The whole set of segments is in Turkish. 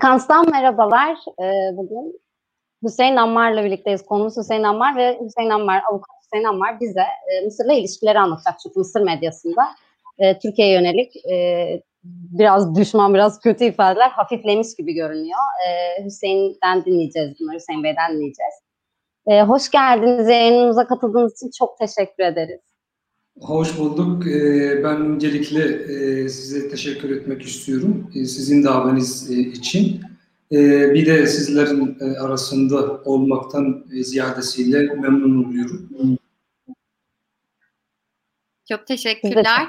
Sekans'tan merhabalar. Ee, bugün Hüseyin Ammar'la birlikteyiz. Konumuz Hüseyin Ammar ve Hüseyin Ammar, avukat Hüseyin Ammar bize e, Mısır'la ilişkileri anlatacak. Çünkü Mısır medyasında e, Türkiye'ye yönelik e, biraz düşman, biraz kötü ifadeler hafiflemiş gibi görünüyor. E, Hüseyin'den dinleyeceğiz bunları, Hüseyin Bey'den dinleyeceğiz. Hoş geldiniz, yayınımıza katıldığınız için çok teşekkür ederiz. Hoş bulduk. Ee, ben öncelikle e, size teşekkür etmek istiyorum. E, sizin davetiniz e, için. Bir de sizlerin arasında olmaktan ziyadesiyle memnun oluyorum. Çok teşekkürler.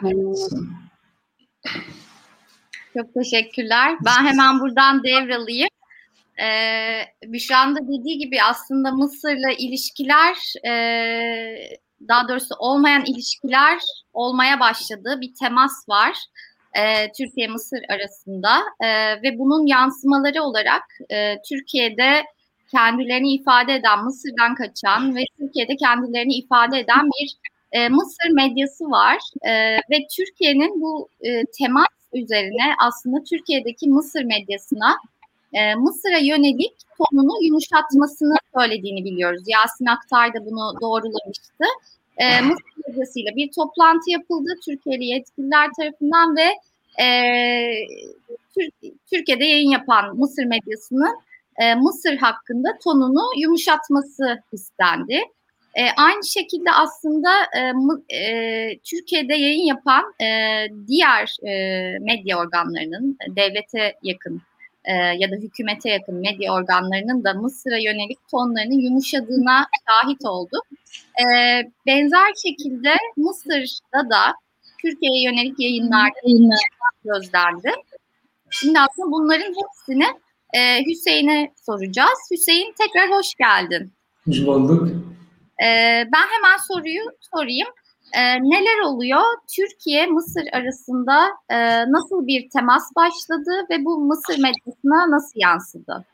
Çok teşekkürler. Ben hemen buradan devralayım. Ee, Büşra'nın da dediği gibi aslında Mısır'la ilişkiler e, daha doğrusu olmayan ilişkiler olmaya başladı. Bir temas var e, Türkiye-Mısır arasında e, ve bunun yansımaları olarak e, Türkiye'de kendilerini ifade eden, Mısır'dan kaçan ve Türkiye'de kendilerini ifade eden bir e, Mısır medyası var e, ve Türkiye'nin bu e, temas üzerine aslında Türkiye'deki Mısır medyasına e, Mısır'a yönelik tonunu yumuşatmasını söylediğini biliyoruz. Yasin Aktar da bunu doğrulamıştı. E, Mısır medyasıyla bir toplantı yapıldı Türkiye'li yetkililer tarafından ve e, Tür- Türkiye'de yayın yapan Mısır medyasının e, Mısır hakkında tonunu yumuşatması istendi. E, aynı şekilde aslında e, e, Türkiye'de yayın yapan e, diğer e, medya organlarının devlete yakın e, ya da hükümete yakın medya organlarının da Mısır'a yönelik tonlarının yumuşadığına şahit olduk. E, benzer şekilde Mısır'da da Türkiye'ye yönelik yayınlar gözlendi. Şimdi aslında bunların hepsini e, Hüseyin'e soracağız. Hüseyin tekrar hoş geldin. Hoş bulduk. E, ben hemen soruyu sorayım. E, neler oluyor? Türkiye Mısır arasında e, nasıl bir temas başladı ve bu Mısır medyasına nasıl yansıdı?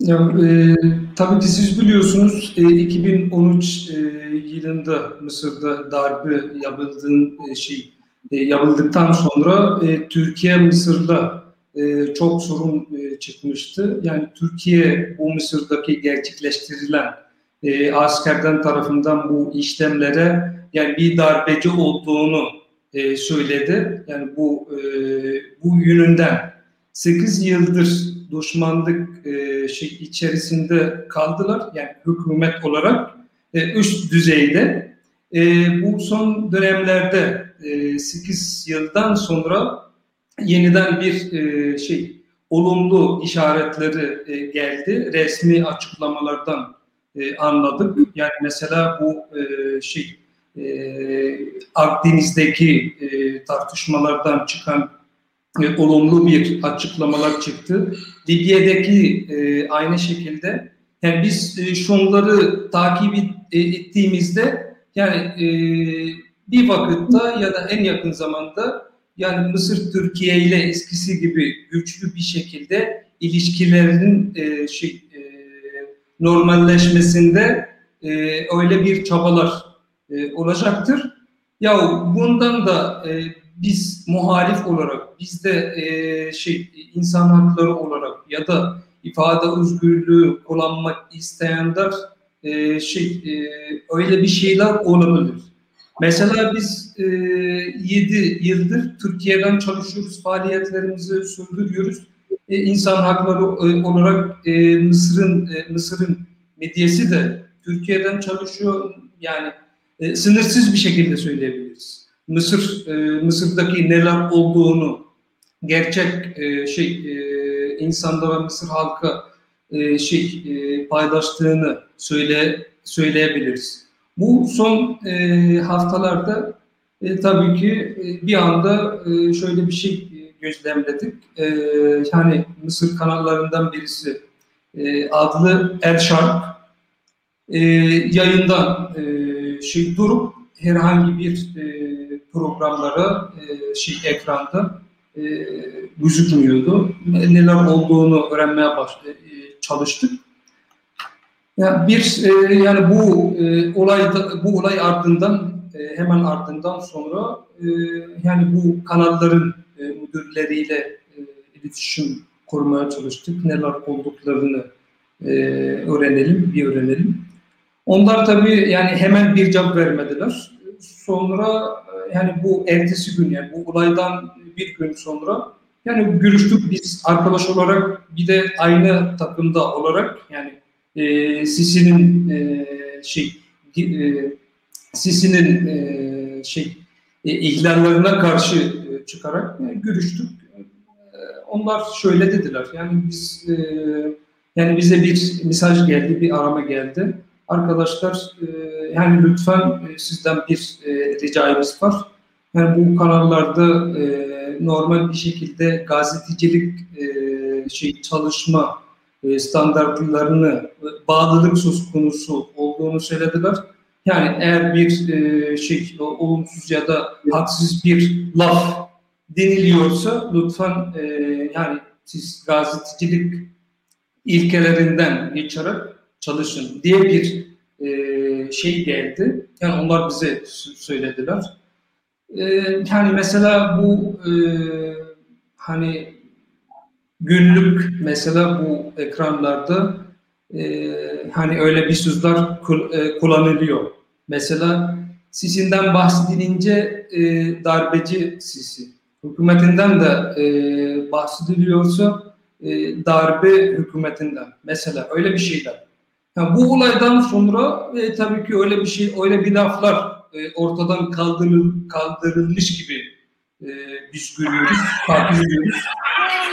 Ya, e, tabii ki siz biliyorsunuz e, 2013 e, yılında Mısır'da darbe yapıldığın e, şey e, yapıldıktan sonra e, Türkiye Mısır'la e, çok sorun e, çıkmıştı. Yani Türkiye bu Mısır'daki gerçekleştirilen e, askerden tarafından bu işlemlere yani bir darbeci olduğunu e, söyledi. Yani bu e, bu yönünden 8 yıldır düşmanlık e, şey içerisinde kaldılar. Yani hükümet olarak e, üst düzeyde. E, bu son dönemlerde e, 8 yıldan sonra yeniden bir e, şey olumlu işaretleri e, geldi. Resmi açıklamalardan e, anladık. Yani mesela bu e, şey e, Akdeniz'deki e, tartışmalardan çıkan e, olumlu bir açıklamalar çıktı. Libya'daki e, aynı şekilde yani biz e, şunları takip e, ettiğimizde yani e, bir vakitte ya da en yakın zamanda yani Mısır Türkiye ile eskisi gibi güçlü bir şekilde ilişkilerinin e, şey e, normalleşmesinde e, öyle bir çabalar e, olacaktır. Ya bundan da e, biz muhalif olarak, biz de e, şey insan hakları olarak ya da ifade özgürlüğü kullanmak isteyenler e, şey e, öyle bir şeyler olabilir. Mesela biz e, 7 yıldır Türkiye'den çalışıyoruz, faaliyetlerimizi sürdürüyoruz. E, insan hakları e, olarak e, Mısır'ın e, Mısır'ın medyası da Türkiye'den çalışıyor. Yani e, sınırsız bir şekilde söyleyebiliriz. Mısır e, Mısır'daki neler olduğunu gerçek e, şey e, insanda ve Mısır halkı e, şey e, paylaştığını söyle söyleyebiliriz. Bu son e, haftalarda e, tabii ki e, bir anda e, şöyle bir şey gözlemledik. E, yani Mısır kanallarından birisi e, adlı El Shark e, yayından e, şey durup herhangi bir e, programlara e, şey ekranda e, gözükmüyordu. Neler olduğunu öğrenmeye baş, e, çalıştık. Yani bir e, yani bu e, olay bu olay ardından e, hemen ardından sonra e, yani bu kanalların e, müdürleriyle e, iletişim korumaya çalıştık. Neler olduklarını e, öğrenelim, bir öğrenelim. Onlar tabii yani hemen bir cevap vermediler. Sonra yani bu ertesi gün yani bu olaydan bir gün sonra yani görüştük biz arkadaş olarak bir de aynı takımda olarak yani e, Sisi'nin e, şey e, Sisi'nin e, şey e, ihlallerine karşı e, çıkarak e, görüştük. E, onlar şöyle dediler. Yani biz e, yani bize bir mesaj geldi, bir arama geldi. Arkadaşlar e, yani lütfen e, sizden bir e, ricamız var. Yani bu kanallarda e, normal bir şekilde gazetecilik e, şey çalışma e, standartlarını e, bağlılık söz konusu olduğunu söylediler. Yani eğer bir e, şey olumsuz ya da haksız bir laf deniliyorsa lütfen e, yani siz gazetecilik ilkelerinden geçerek çalışın diye bir e, şey geldi. Yani onlar bize söylediler. E, yani mesela bu e, hani günlük mesela bu ekranlarda e, hani öyle bir sözler e, kullanılıyor. Mesela Sisi'nden bahsedilince e, darbeci Sisi. Hükümetinden de e, bahsediliyorsa e, darbe hükümetinden. Mesela öyle bir şeyler. Yani bu olaydan sonra e, tabii ki öyle bir şey, öyle bir laflar e, ortadan kaldırıl, kaldırılmış gibi e, biz görüyoruz, takip ediyoruz.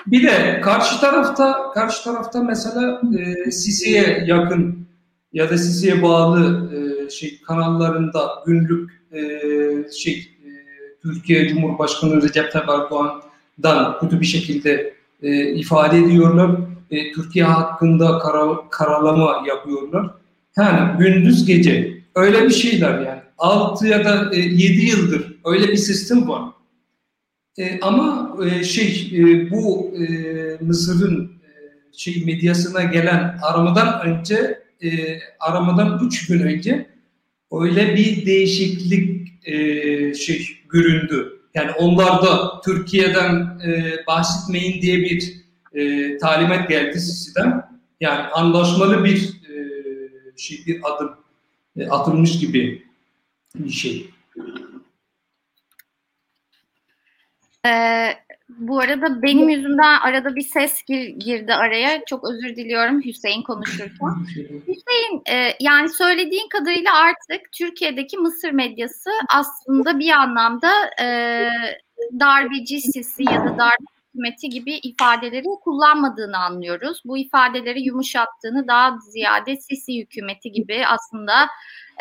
Bir de karşı tarafta karşı tarafta mesela e, Sisi'ye yakın ya da Sisi'ye bağlı e, şey kanallarında günlük e, şey e, Türkiye Cumhurbaşkanı Recep Tayyip Erdoğan'dan kötü bir şekilde e, ifade ediyorlar. E, Türkiye hakkında kara, karalama yapıyorlar. Yani gündüz gece öyle bir şeyler yani. 6 ya da e, 7 yıldır öyle bir sistem var. E, ama e, şey e, bu e, Mısır'ın e, şey medyasına gelen aramadan önce e, aramadan üç gün önce öyle bir değişiklik e, şey göründü. Yani onlar da Türkiye'den e, bahsetmeyin diye bir e, talimat geldi Sisi'den. Yani anlaşmalı bir e, şey bir adım e, atılmış gibi bir şey. Ee, bu arada benim yüzümden arada bir ses gir, girdi araya. Çok özür diliyorum Hüseyin konuşurken. Hüseyin e, yani söylediğin kadarıyla artık Türkiye'deki Mısır medyası aslında bir anlamda e, darbeci sisi ya da darbe hükümeti gibi ifadeleri kullanmadığını anlıyoruz. Bu ifadeleri yumuşattığını daha ziyade Sisi hükümeti gibi aslında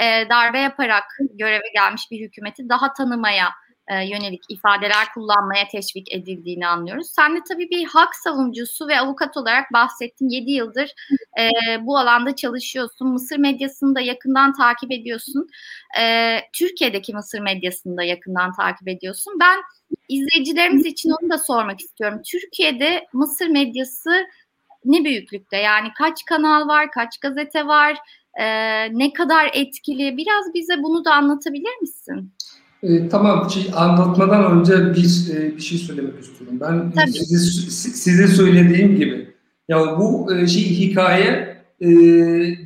e, darbe yaparak göreve gelmiş bir hükümeti daha tanımaya e, yönelik ifadeler kullanmaya teşvik edildiğini anlıyoruz. Sen de tabii bir hak savunucusu ve avukat olarak bahsettin. 7 yıldır e, bu alanda çalışıyorsun. Mısır medyasını da yakından takip ediyorsun. E, Türkiye'deki Mısır medyasını da yakından takip ediyorsun. Ben izleyicilerimiz için onu da sormak istiyorum. Türkiye'de Mısır medyası ne büyüklükte? Yani kaç kanal var, kaç gazete var, e, ne kadar etkili? Biraz bize bunu da anlatabilir misin? E, tamam, şey, anlatmadan önce bir e, bir şey söylemek istiyorum. Ben Tabii. size, size söylediğim gibi ya bu e, şey hikaye e,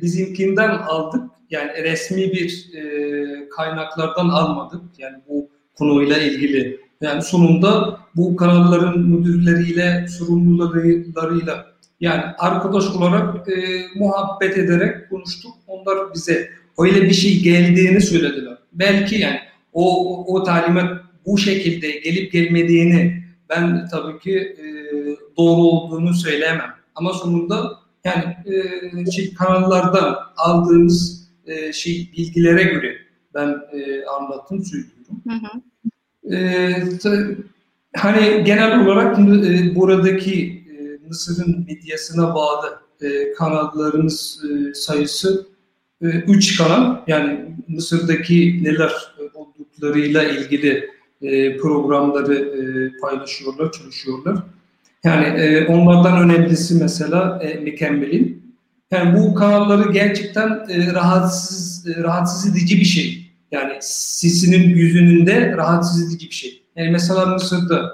bizimkinden aldık. Yani resmi bir e, kaynaklardan almadık. Yani bu konuyla ilgili. Yani sonunda bu kanalların müdürleriyle, sorumlularıyla yani arkadaş olarak e, muhabbet ederek konuştuk. Onlar bize öyle bir şey geldiğini söylediler. Belki yani o, o talimat bu şekilde gelip gelmediğini ben tabii ki e, doğru olduğunu söyleyemem. Ama sonunda yani e, şey, kanallardan aldığımız e, şey bilgilere göre ben e, anlattım söylüyorum. Hı hı. E, hani genel olarak e, buradaki e, Mısır'ın medyasına bağlı e, kanallarımız e, sayısı 3 e, kanal. Yani Mısır'daki neler olduklarıyla ilgili e, programları e, paylaşıyorlar, çalışıyorlar. Yani e, onlardan önemlisi mesela e, Mükemmel'in. Yani bu kanalları gerçekten e, rahatsız e, rahatsız edici bir şey. Yani sisinin yüzününde rahatsız edici bir şey. Yani mesela Mısır'da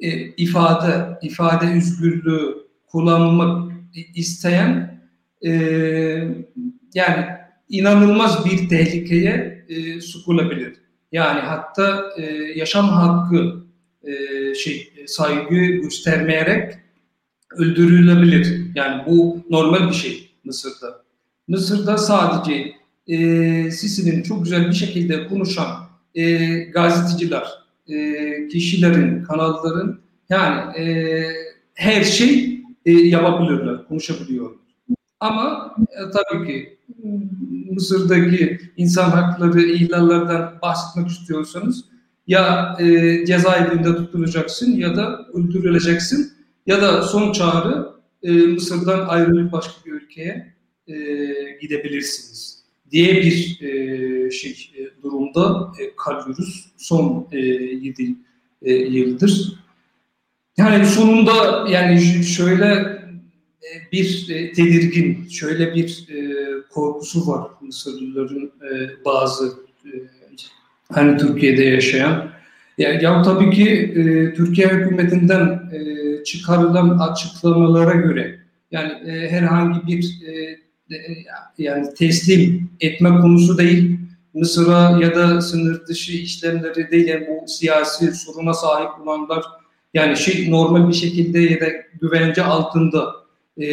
e, ifade ifade özgürlüğü kullanmak isteyen e, yani inanılmaz bir tehlikeye e, sokulabilir. Yani hatta e, yaşam hakkı e, şey saygı göstermeyerek öldürülebilir. Yani bu normal bir şey Mısır'da. Mısır'da sadece e, Sisi'nin çok güzel bir şekilde konuşan e, gazeteciler, e, kişilerin, kanalların yani e, her şey e, yapabilirler, konuşabiliyorlar. Ama e, tabii ki Mısır'daki insan hakları ihlallerden bahsetmek istiyorsanız ya e, cezaevinde tutulacaksın ya da öldürüleceksin ya da son çağrı e, Mısır'dan ayrılıp başka bir ülkeye e, gidebilirsiniz diye bir e, şey e, durumda e, kalıyoruz son e, 7 e, yıldır. Yani sonunda yani şöyle bir e, tedirgin, şöyle bir e, korkusu var Mısırlıların e, bazı e, hani Türkiye'de yaşayan. Ya, ya tabii ki e, Türkiye hükümetinden e, çıkarılan açıklamalara göre yani e, herhangi bir e, yani teslim etme konusu değil. Mısır'a ya da sınır dışı işlemleri değil yani bu siyasi soruna sahip olanlar yani şey normal bir şekilde ya da güvence altında e,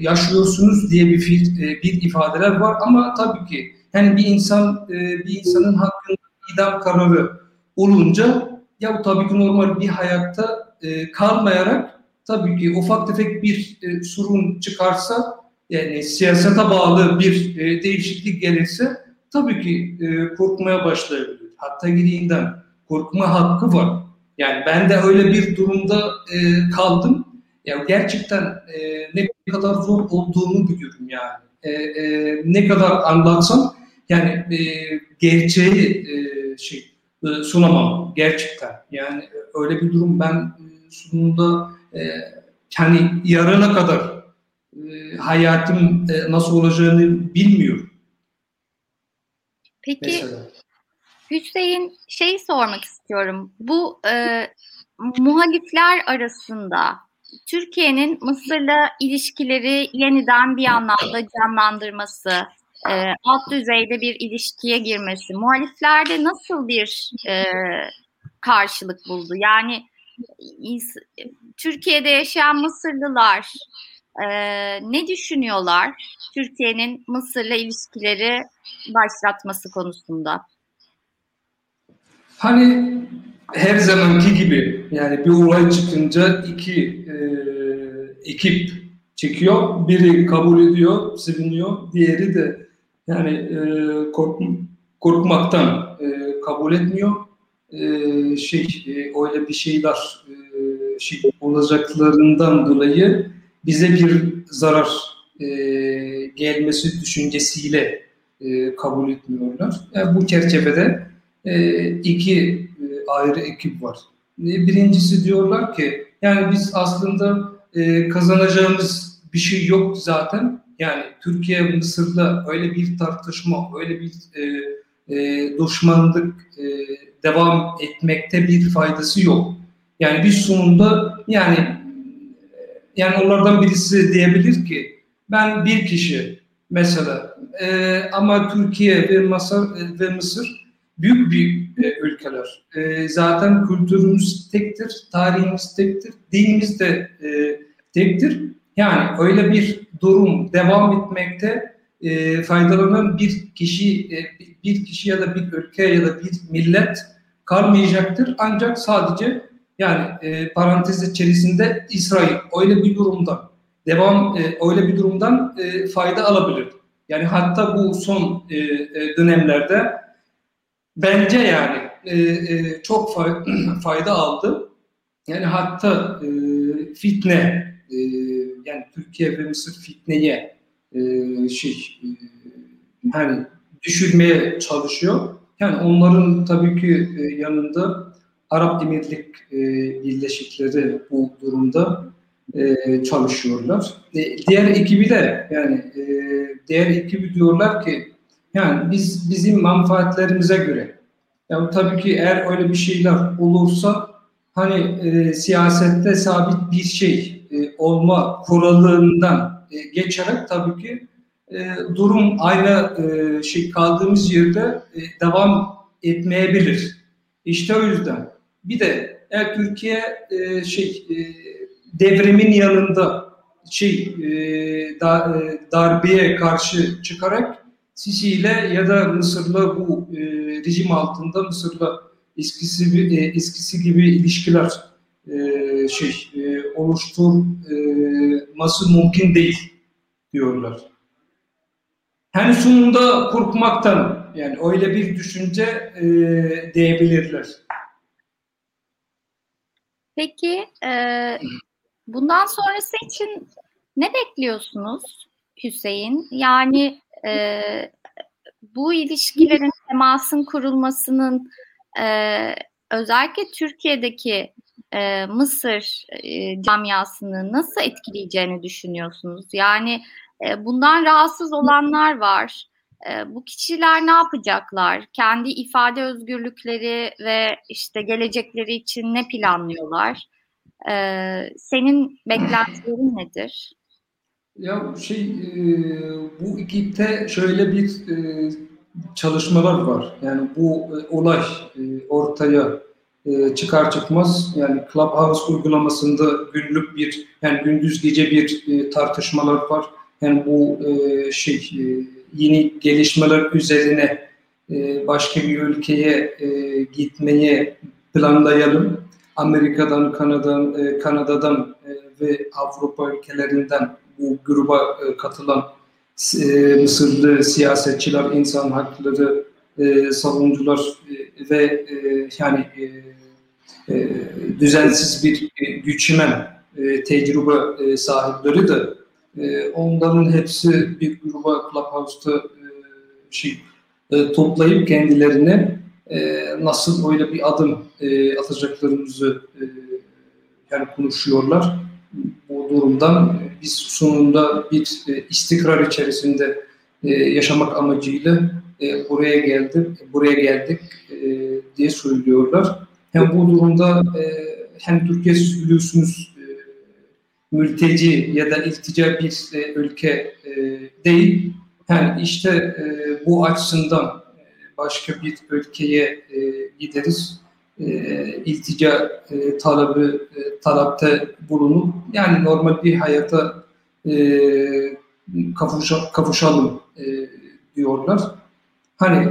yaşıyorsunuz diye bir e, bir ifadeler var ama tabii ki yani bir insan e, bir insanın hakkında idam kararı olunca ya tabii ki normal bir hayatta e, kalmayarak tabii ki ufak tefek bir e, sorun çıkarsa yani siyasete bağlı bir e, değişiklik gelirse tabii ki e, korkmaya başlayabilir. Hatta giriğinden korkma hakkı var. Yani ben de öyle bir durumda e, kaldım. Ya gerçekten e, ne kadar zor olduğunu biliyorum yani. E, e, ne kadar anlatsam yani e, gerçeği e, şey e, sunamam gerçekten. Yani öyle bir durum ben e, sonunda e, yani yarına kadar e, hayatım e, nasıl olacağını bilmiyorum. Peki Mesela. Hüseyin şey sormak istiyorum. Bu e, muhalifler arasında Türkiye'nin Mısır'la ilişkileri yeniden bir anlamda canlandırması, e, alt düzeyde bir ilişkiye girmesi, muhaliflerde nasıl bir e, karşılık buldu? Yani Türkiye'de yaşayan Mısırlılar e, ne düşünüyorlar Türkiye'nin Mısır'la ilişkileri başlatması konusunda? Hani her zamanki gibi yani bir olay çıkınca iki e, ekip çekiyor. Biri kabul ediyor, seviniyor. Diğeri de yani e, kork, korkmaktan e, kabul etmiyor. E, şey e, öyle bir şeyler e, şey olacaklarından dolayı bize bir zarar e, gelmesi düşüncesiyle e, kabul etmiyorlar. Yani bu çerçevede e, iki ayrı ekip var. E, birincisi diyorlar ki yani biz aslında e, kazanacağımız bir şey yok zaten. Yani Türkiye Mısır'la öyle bir tartışma, öyle bir e, e, düşmanlık e, devam etmekte bir faydası yok. Yani bir sonunda yani yani onlardan birisi diyebilir ki ben bir kişi mesela e, ama Türkiye ve Mısır ve Mısır büyük bir e, ülkeler. E, zaten kültürümüz tektir, tarihimiz tektir, dinimiz de e, tektir. Yani öyle bir durum devam etmekte e, faydalanan bir kişi, e, bir kişi ya da bir ülke ya da bir millet kalmayacaktır. Ancak sadece yani e, parantez içerisinde İsrail öyle bir durumda devam e, öyle bir durumdan e, fayda alabilir. Yani hatta bu son e, e, dönemlerde bence yani e, e, çok fayda aldı. Yani hatta e, fitne e, yani Türkiye ve Mısır fitneye e, şey e, hani düşürmeye çalışıyor. Yani onların tabii ki e, yanında Arap Emirlik e, Birleşikleri bu durumda e, çalışıyorlar. E, diğer ekibi de yani e, diğer ekibi diyorlar ki yani biz bizim manfaatlerimize göre yani tabii ki eğer öyle bir şeyler olursa hani e, siyasette sabit bir şey e, olma kuralından e, geçerek tabii ki e, durum aynı e, şey kaldığımız yerde e, devam etmeyebilir. İşte o yüzden. Bir de eğer Türkiye e, şey e, devrimin yanında şey e, da, e, darbeye karşı çıkarak Sisi ile ya da Mısır'la bu e, rejim altında Mısır'la eskisi e, eskisi gibi ilişkiler e, şey e, oluşturması mümkün değil diyorlar. Hem sonunda korkmaktan yani öyle bir düşünce e, diyebilirler. Peki e, bundan sonrası için ne bekliyorsunuz Hüseyin? Yani e, bu ilişkilerin temasın kurulmasının e, özellikle Türkiye'deki e, Mısır e, camiasını nasıl etkileyeceğini düşünüyorsunuz? Yani e, bundan rahatsız olanlar var. E, bu kişiler ne yapacaklar? Kendi ifade özgürlükleri ve işte gelecekleri için ne planlıyorlar? E, senin beklentilerin nedir? Ya şey e, bu ekipte şöyle bir e, çalışmalar var. Yani bu e, olay ortaya çıkar çıkmaz yani Clubhouse uygulamasında günlük bir yani gündüz gece bir tartışmalar var. Yani bu şey yeni gelişmeler üzerine başka bir ülkeye e, gitmeyi planlayalım. Amerika'dan, Kanada'dan, Kanada'dan ve Avrupa ülkelerinden bu gruba e, katılan e, Mısırlı siyasetçiler, insan hakları e, savunucular e, ve yani düzensiz bir e, tecrübe sahipleri de onların hepsi bir gruba Clubhouse'da şey toplayıp kendilerine e, nasıl öyle bir adım e, atacaklarımızı yani konuşuyorlar. Bu durumdan biz sonunda bir e, istikrar içerisinde e, yaşamak amacıyla e, buraya geldik, buraya geldik diye söylüyorlar. Hem bu durumda hem Türkiye biliyorsunuz mülteci ya da iltica bir ülke değil. Yani işte bu açısından başka bir ülkeye gideriz. E, iltica e, talebi e, talepte bulunup yani normal bir hayata kavuşa, kavuşalım diyorlar. Hani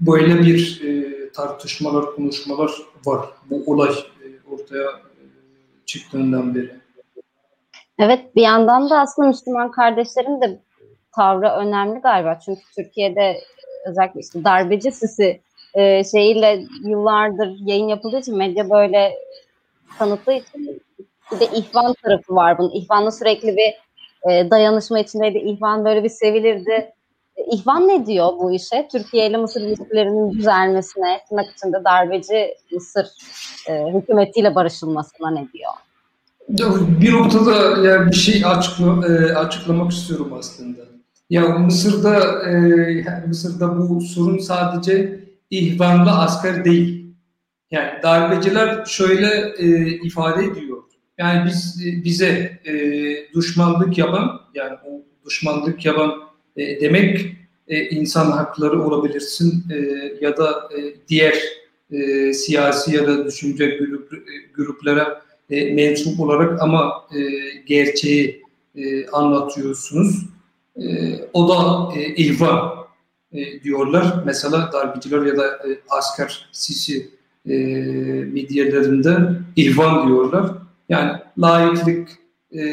böyle bir tartışmalar, konuşmalar var. Bu olay ortaya çıktığından beri. Evet bir yandan da aslında Müslüman kardeşlerin de tavrı önemli galiba. Çünkü Türkiye'de özellikle işte darbeci sisi e, şeyiyle yıllardır yayın yapıldığı için medya böyle tanıttığı için bir de ihvan tarafı var bunun. İhvan'la sürekli bir e, dayanışma içindeydi. İhvan böyle bir sevilirdi. E, İhvan ne diyor bu işe? Türkiye ile Mısır ilişkilerinin düzelmesine, tırnak içinde darbeci Mısır e, hükümetiyle barışılmasına ne diyor? Bir noktada yani bir şey açıkla, e, açıklamak istiyorum aslında. Ya Mısır'da e, Mısır'da bu sorun sadece ihvanlı asker değil. Yani darbeciler şöyle e, ifade ediyor. Yani biz e, bize e, düşmanlık yapan yani o düşmanlık yapan e, demek e, insan hakları olabilirsin e, ya da e, diğer e, siyasi ya da düşünce grup, e, gruplara e, mensup olarak ama e, gerçeği e, anlatıyorsunuz e, o da e, ihvan e, diyorlar. Mesela darbeciler ya da e, asker sisi e, medyalarında ihvan diyorlar. Yani layıklık e,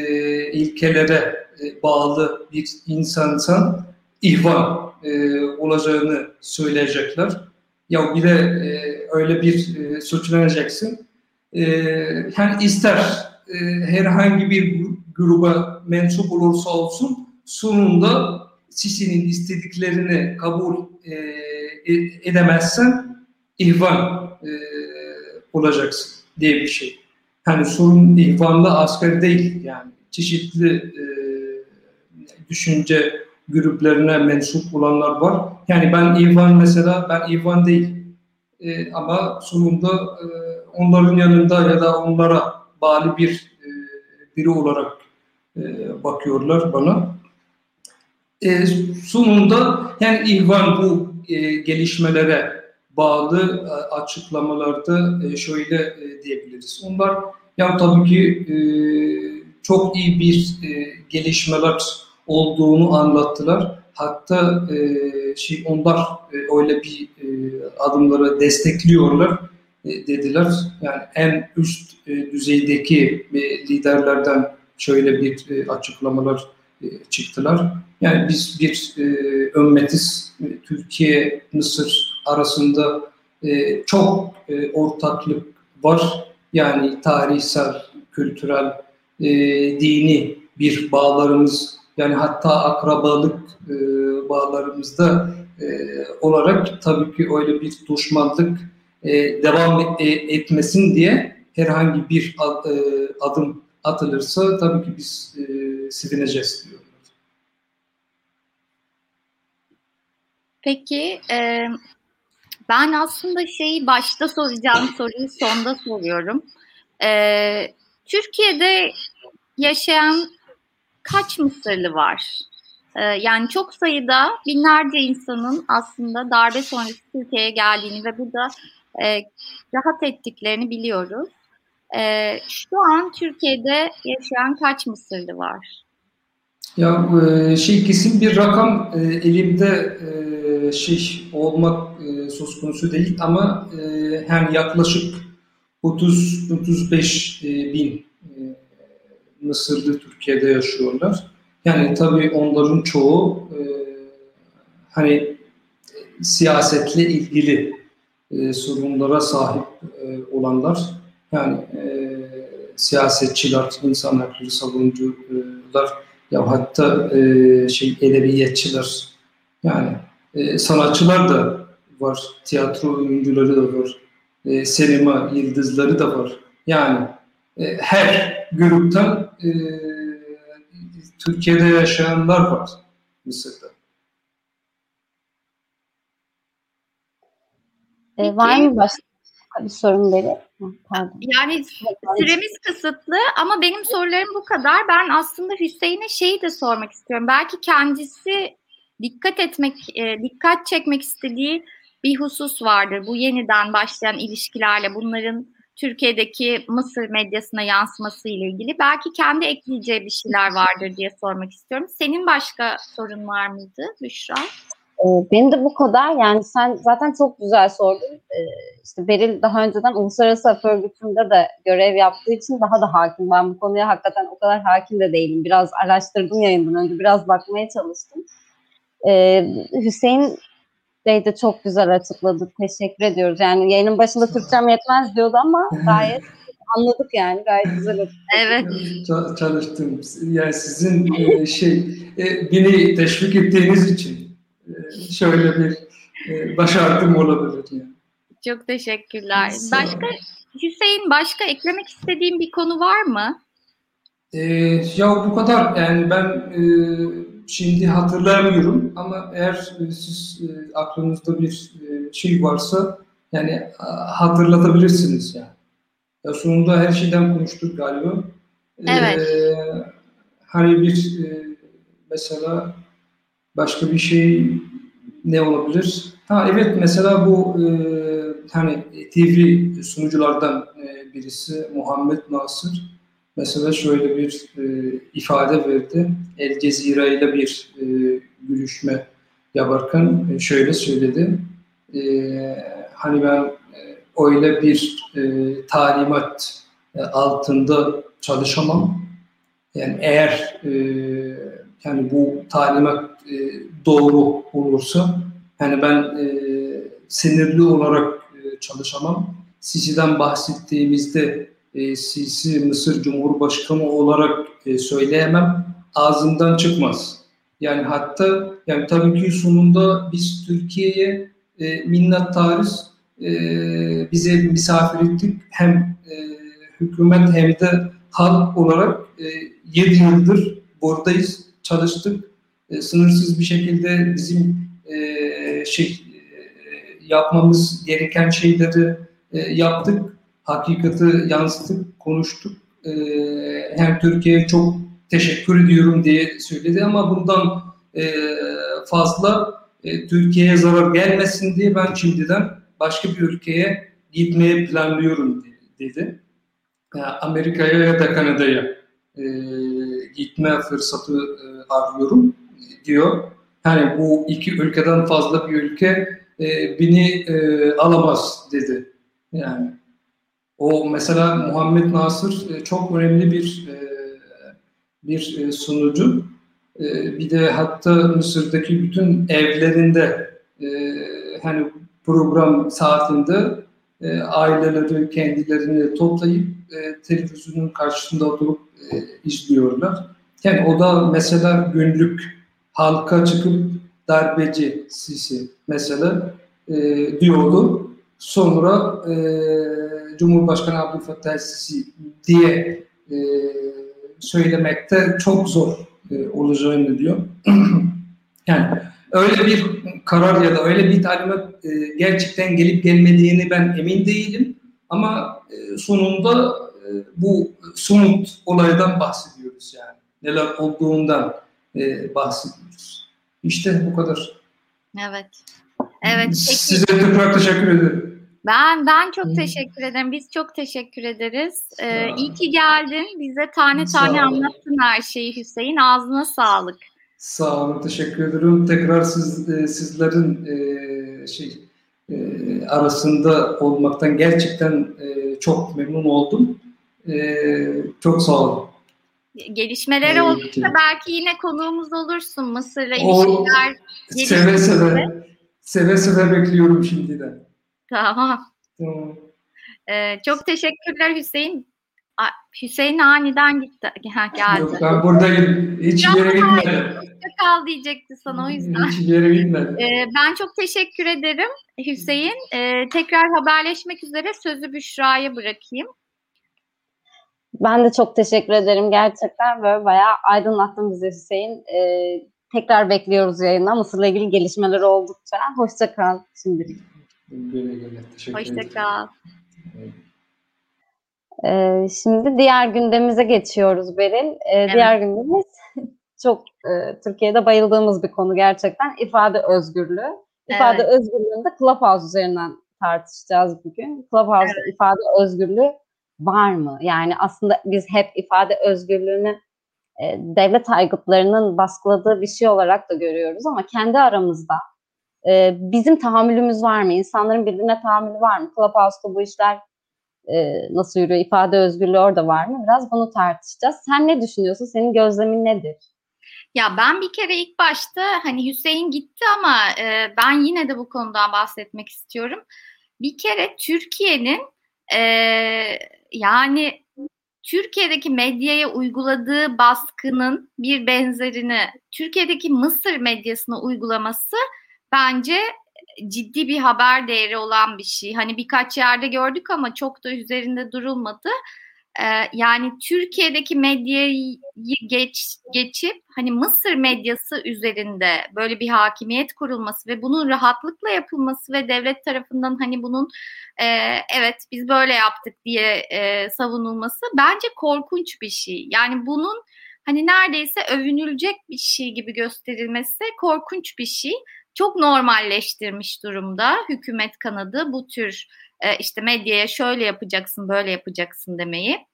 ilkelere e, bağlı bir insansan ihvan e, olacağını söyleyecekler. Ya bir de e, öyle bir e, suçlanacaksın. E, yani ister e, herhangi bir gruba mensup olursa olsun sonunda Sisi'nin istediklerini kabul e, e, edemezsen ihvan e, olacaksın diye bir şey. Hani sorun ihvanlı asker değil yani çeşitli e, düşünce gruplarına mensup olanlar var. Yani ben ihvan mesela ben ihvan değil e, ama sonunda e, onların yanında ya da onlara bağlı bir e, biri olarak e, bakıyorlar bana. E, sonunda yani İhvan bu e, gelişmelere bağlı e, açıklamalarda e, şöyle e, diyebiliriz. Onlar ya tabii ki e, çok iyi bir e, gelişmeler olduğunu anlattılar. Hatta e, şey onlar e, öyle bir e, adımları destekliyorlar e, dediler. Yani en üst e, düzeydeki e, liderlerden şöyle bir e, açıklamalar çıktılar. Yani biz bir e, ümmetiz. E, Türkiye, Mısır arasında e, çok e, ortaklık var. Yani tarihsel, kültürel, e, dini bir bağlarımız yani hatta akrabalık e, bağlarımızda e, olarak tabii ki öyle bir düşmanlık e, devam e, etmesin diye herhangi bir ad, e, adım atılırsa tabii ki biz e, sevineceğiz diyorlar. Peki e, ben aslında şeyi başta soracağım soruyu sonda soruyorum. E, Türkiye'de yaşayan kaç Mısırlı var? E, yani çok sayıda binlerce insanın aslında darbe sonrası Türkiye'ye geldiğini ve burada e, rahat ettiklerini biliyoruz. E, şu an Türkiye'de yaşayan kaç Mısırlı var? Ya şey kesin bir rakam elimde şey olmak söz konusu değil ama yani yaklaşık 30-35 bin Mısırlı Türkiye'de yaşıyorlar. Yani tabii onların çoğu hani siyasetle ilgili sorunlara sahip olanlar. Yani siyasetçiler, insan hakları savunucular ya hatta e, şey edebiyatçılar yani e, sanatçılar da var, tiyatro oyuncuları da var, e, sinema yıldızları da var. Yani e, her gruptan e, Türkiye'de yaşayanlar var Mısır'da. E, var mı başka bir sorun beri? Yani süremiz kısıtlı ama benim sorularım bu kadar. Ben aslında Hüseyin'e şeyi de sormak istiyorum. Belki kendisi dikkat etmek, e, dikkat çekmek istediği bir husus vardır. Bu yeniden başlayan ilişkilerle bunların Türkiye'deki Mısır medyasına yansıması ile ilgili. Belki kendi ekleyeceği bir şeyler vardır diye sormak istiyorum. Senin başka sorun var mıydı Büşra? Ee, benim de bu kadar. Yani sen zaten çok güzel sordun. Ee, işte Beril daha önceden Uluslararası Af Örgütü'nde de görev yaptığı için daha da hakim. Ben bu konuya hakikaten o kadar hakim de değilim. Biraz araştırdım yayından önce. Biraz bakmaya çalıştım. Ee, Hüseyin Bey de çok güzel açıkladı. Teşekkür ediyoruz. Yani yayının başında Türkçem yetmez diyordu ama gayet anladık yani. Gayet güzel açıkladı. Evet. Çalıştım. Yani sizin e, şey e, beni teşvik ettiğiniz için şöyle bir e, başardım olabilir. Yani. Çok teşekkürler. Başka Hüseyin başka eklemek istediğin bir konu var mı? Ee, ya bu kadar yani ben e, şimdi hatırlamıyorum ama eğer e, siz e, aklınızda bir e, şey varsa yani hatırlatabilirsiniz yani. Ya sonunda her şeyden konuştuk galiba. Evet. Ee, hani bir e, mesela başka bir şey ne olabilir? Ha evet mesela bu e, hani TV sunuculardan e, birisi Muhammed Nasır mesela şöyle bir e, ifade verdi. El Cezire ile bir e, görüşme yaparken e, şöyle söyledi. E, hani ben e, öyle bir e, talimat e, altında çalışamam. Yani eğer e, yani bu talimat e, doğru olursa yani ben e, sinirli olarak e, çalışamam. Sisi'den bahsettiğimizde e, Sisi Mısır Cumhurbaşkanı olarak e, söyleyemem. Ağzından çıkmaz. Yani hatta yani tabii ki sonunda biz Türkiye'ye e, minnettarız. E, bize misafir ettik. Hem e, hükümet hem de halk olarak e, 7 yıldır buradayız, çalıştık e, sınırsız bir şekilde bizim e, şey e, yapmamız gereken şeyleri e, yaptık. hakikati yansıtıp konuştuk. E, hem Türkiye'ye çok teşekkür ediyorum diye söyledi ama bundan e, fazla e, Türkiye'ye zarar gelmesin diye ben şimdiden başka bir ülkeye gitmeye planlıyorum dedi. Yani Amerika'ya ya da Kanada'ya e, gitme fırsatı e, arıyorum diyor. Yani bu iki ülkeden fazla bir ülke e, beni e, alamaz dedi. Yani o mesela Muhammed Nasır e, çok önemli bir e, bir e, sunucu. E, bir de hatta Mısır'daki bütün evlerinde e, hani program saatinde e, aileleri kendilerini toplayıp e, televizyonun karşısında durup e, izliyorlar. Yani o da mesela günlük halka çıkıp darbeci Sisi mesela e, diyordu. Sonra e, Cumhurbaşkanı Abdülfattah Sisi diye e, söylemekte çok zor e, olacağını diyor. yani öyle bir karar ya da öyle bir talimat e, gerçekten gelip gelmediğini ben emin değilim. Ama e, sonunda e, bu somut olaydan bahsediyoruz yani. Neler olduğundan e, bahsediyoruz. İşte bu kadar. Evet. Evet. Peki. Size tekrar teşekkür ederim. Ben ben çok teşekkür ederim. Biz çok teşekkür ederiz. Ee, iyi ki geldin. Bize tane tane anlattın her şeyi Hüseyin. Ağzına sağlık. Sağ olun, teşekkür ederim. Tekrar siz e, sizlerin e, şey e, arasında olmaktan gerçekten e, çok memnun oldum. E, çok sağ olun. Gelişmeleri olursa belki yine konuğumuz olursun Mısır'la ilişkiler. Seve seve, seve seve bekliyorum şimdiden. Tamam. tamam. Ee, çok teşekkürler Hüseyin. Hüseyin aniden gitti. Ha, geldi. Yok, ben buradayım. Hiç ya, yere gitmedim. Kal diyecekti sana o yüzden. Hiç yere gitmedim. Ee, ben çok teşekkür ederim Hüseyin. Ee, tekrar haberleşmek üzere sözü Büşra'ya bırakayım. Ben de çok teşekkür ederim. Gerçekten böyle bayağı aydınlattın bizi Hüseyin. Ee, tekrar bekliyoruz yayına. Mısır'la ilgili gelişmeler oldukça. Hoşça kal şimdilik. Güle güle. Teşekkür Hoşça kal. Ee, şimdi diğer gündemimize geçiyoruz Beril. Ee, evet. Diğer gündemimiz çok e, Türkiye'de bayıldığımız bir konu gerçekten ifade özgürlüğü. İfade evet. özgürlüğünde Clubhouse üzerinden tartışacağız bugün. Clubhouse evet. ifade özgürlüğü var mı? Yani aslında biz hep ifade özgürlüğünü e, devlet aygıtlarının baskıladığı bir şey olarak da görüyoruz ama kendi aramızda e, bizim tahammülümüz var mı? İnsanların birbirine tahammülü var mı? Clubhouse'da bu işler e, nasıl yürüyor? İfade özgürlüğü orada var mı? Biraz bunu tartışacağız. Sen ne düşünüyorsun? Senin gözlemin nedir? Ya ben bir kere ilk başta hani Hüseyin gitti ama e, ben yine de bu konudan bahsetmek istiyorum. Bir kere Türkiye'nin e, yani Türkiye'deki medyaya uyguladığı baskının bir benzerini Türkiye'deki Mısır medyasına uygulaması bence ciddi bir haber değeri olan bir şey. Hani birkaç yerde gördük ama çok da üzerinde durulmadı. Ee, yani Türkiye'deki medyayı geç geçip hani Mısır medyası üzerinde böyle bir hakimiyet kurulması ve bunun rahatlıkla yapılması ve devlet tarafından hani bunun e, evet biz böyle yaptık diye e, savunulması bence korkunç bir şey. Yani bunun hani neredeyse övünülecek bir şey gibi gösterilmesi korkunç bir şey çok normalleştirmiş durumda hükümet kanadı bu tür e, işte medyaya şöyle yapacaksın böyle yapacaksın demeyi.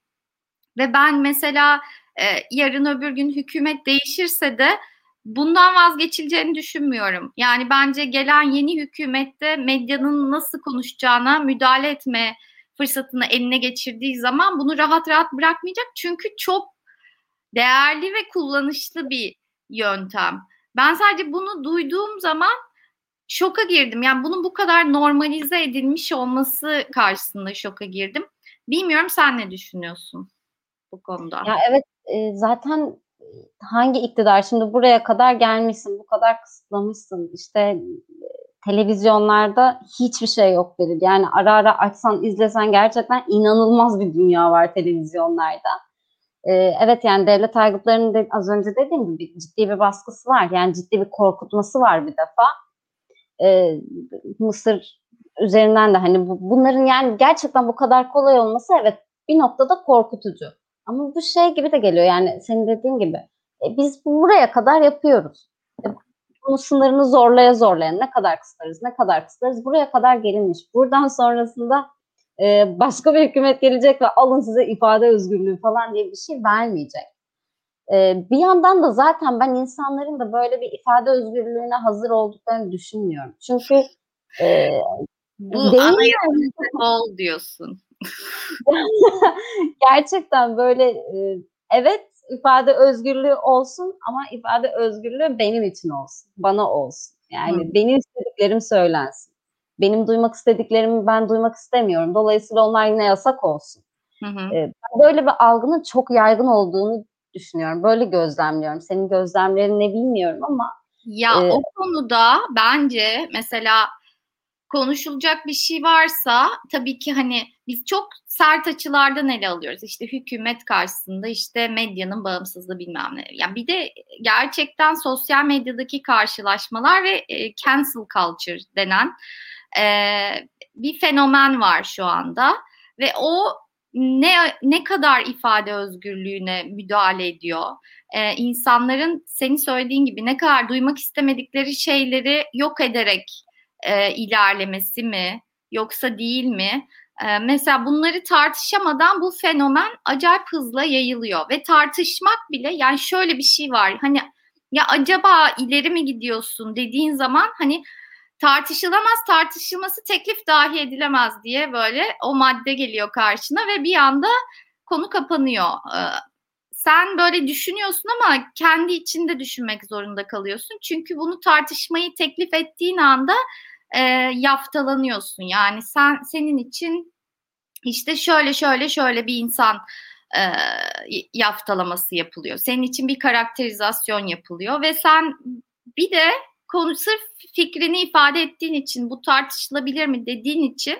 Ve ben mesela e, yarın öbür gün hükümet değişirse de bundan vazgeçileceğini düşünmüyorum. Yani bence gelen yeni hükümette medyanın nasıl konuşacağına müdahale etme fırsatını eline geçirdiği zaman bunu rahat rahat bırakmayacak. Çünkü çok değerli ve kullanışlı bir yöntem. Ben sadece bunu duyduğum zaman şoka girdim. Yani bunun bu kadar normalize edilmiş olması karşısında şoka girdim. Bilmiyorum sen ne düşünüyorsun bu konuda? Ya evet e, zaten hangi iktidar şimdi buraya kadar gelmişsin, bu kadar kısıtlamışsın. İşte e, televizyonlarda hiçbir şey yok dedi. Yani ara ara açsan, izlesen gerçekten inanılmaz bir dünya var televizyonlarda. Ee, evet yani devlet aygıtlarının de, az önce dediğim gibi ciddi bir baskısı var. Yani ciddi bir korkutması var bir defa. Ee, Mısır üzerinden de hani bu, bunların yani gerçekten bu kadar kolay olması evet bir noktada korkutucu. Ama bu şey gibi de geliyor yani senin dediğin gibi. E, biz buraya kadar yapıyoruz. E, bunun sınırını zorlaya zorlaya ne kadar kısarız, ne kadar kısarız buraya kadar gelinmiş. Buradan sonrasında e, başka bir hükümet gelecek ve alın size ifade özgürlüğü falan diye bir şey vermeyecek. E, bir yandan da zaten ben insanların da böyle bir ifade özgürlüğüne hazır olduklarını düşünmüyorum. Çünkü e, bu anayasal ol diyorsun. Gerçekten böyle e, evet ifade özgürlüğü olsun ama ifade özgürlüğü benim için olsun. Bana olsun. Yani Hı. benim istediklerim söylensin. Benim duymak istediklerimi ben duymak istemiyorum. Dolayısıyla onlar yine yasak olsun. Hı hı. Böyle bir algının çok yaygın olduğunu düşünüyorum. Böyle gözlemliyorum. Senin gözlemlerin ne bilmiyorum ama. Ya e, o konuda bence mesela konuşulacak bir şey varsa tabii ki hani biz çok sert açılardan ele alıyoruz. İşte hükümet karşısında işte medyanın bağımsızlığı bilmem ne. Yani bir de gerçekten sosyal medyadaki karşılaşmalar ve e, cancel culture denen e, bir fenomen var şu anda ve o ne ne kadar ifade özgürlüğüne müdahale ediyor. Ee, insanların senin söylediğin gibi ne kadar duymak istemedikleri şeyleri yok ederek e, ilerlemesi mi yoksa değil mi? E, mesela bunları tartışamadan bu fenomen acayip hızla yayılıyor ve tartışmak bile yani şöyle bir şey var hani ya acaba ileri mi gidiyorsun dediğin zaman hani tartışılamaz tartışılması teklif dahi edilemez diye böyle o madde geliyor karşına ve bir anda konu kapanıyor. Ee, sen böyle düşünüyorsun ama kendi içinde düşünmek zorunda kalıyorsun. Çünkü bunu tartışmayı teklif ettiğin anda e, yaftalanıyorsun. Yani sen senin için işte şöyle şöyle şöyle bir insan e, yaftalaması yapılıyor. Senin için bir karakterizasyon yapılıyor ve sen bir de konu sırf fikrini ifade ettiğin için bu tartışılabilir mi dediğin için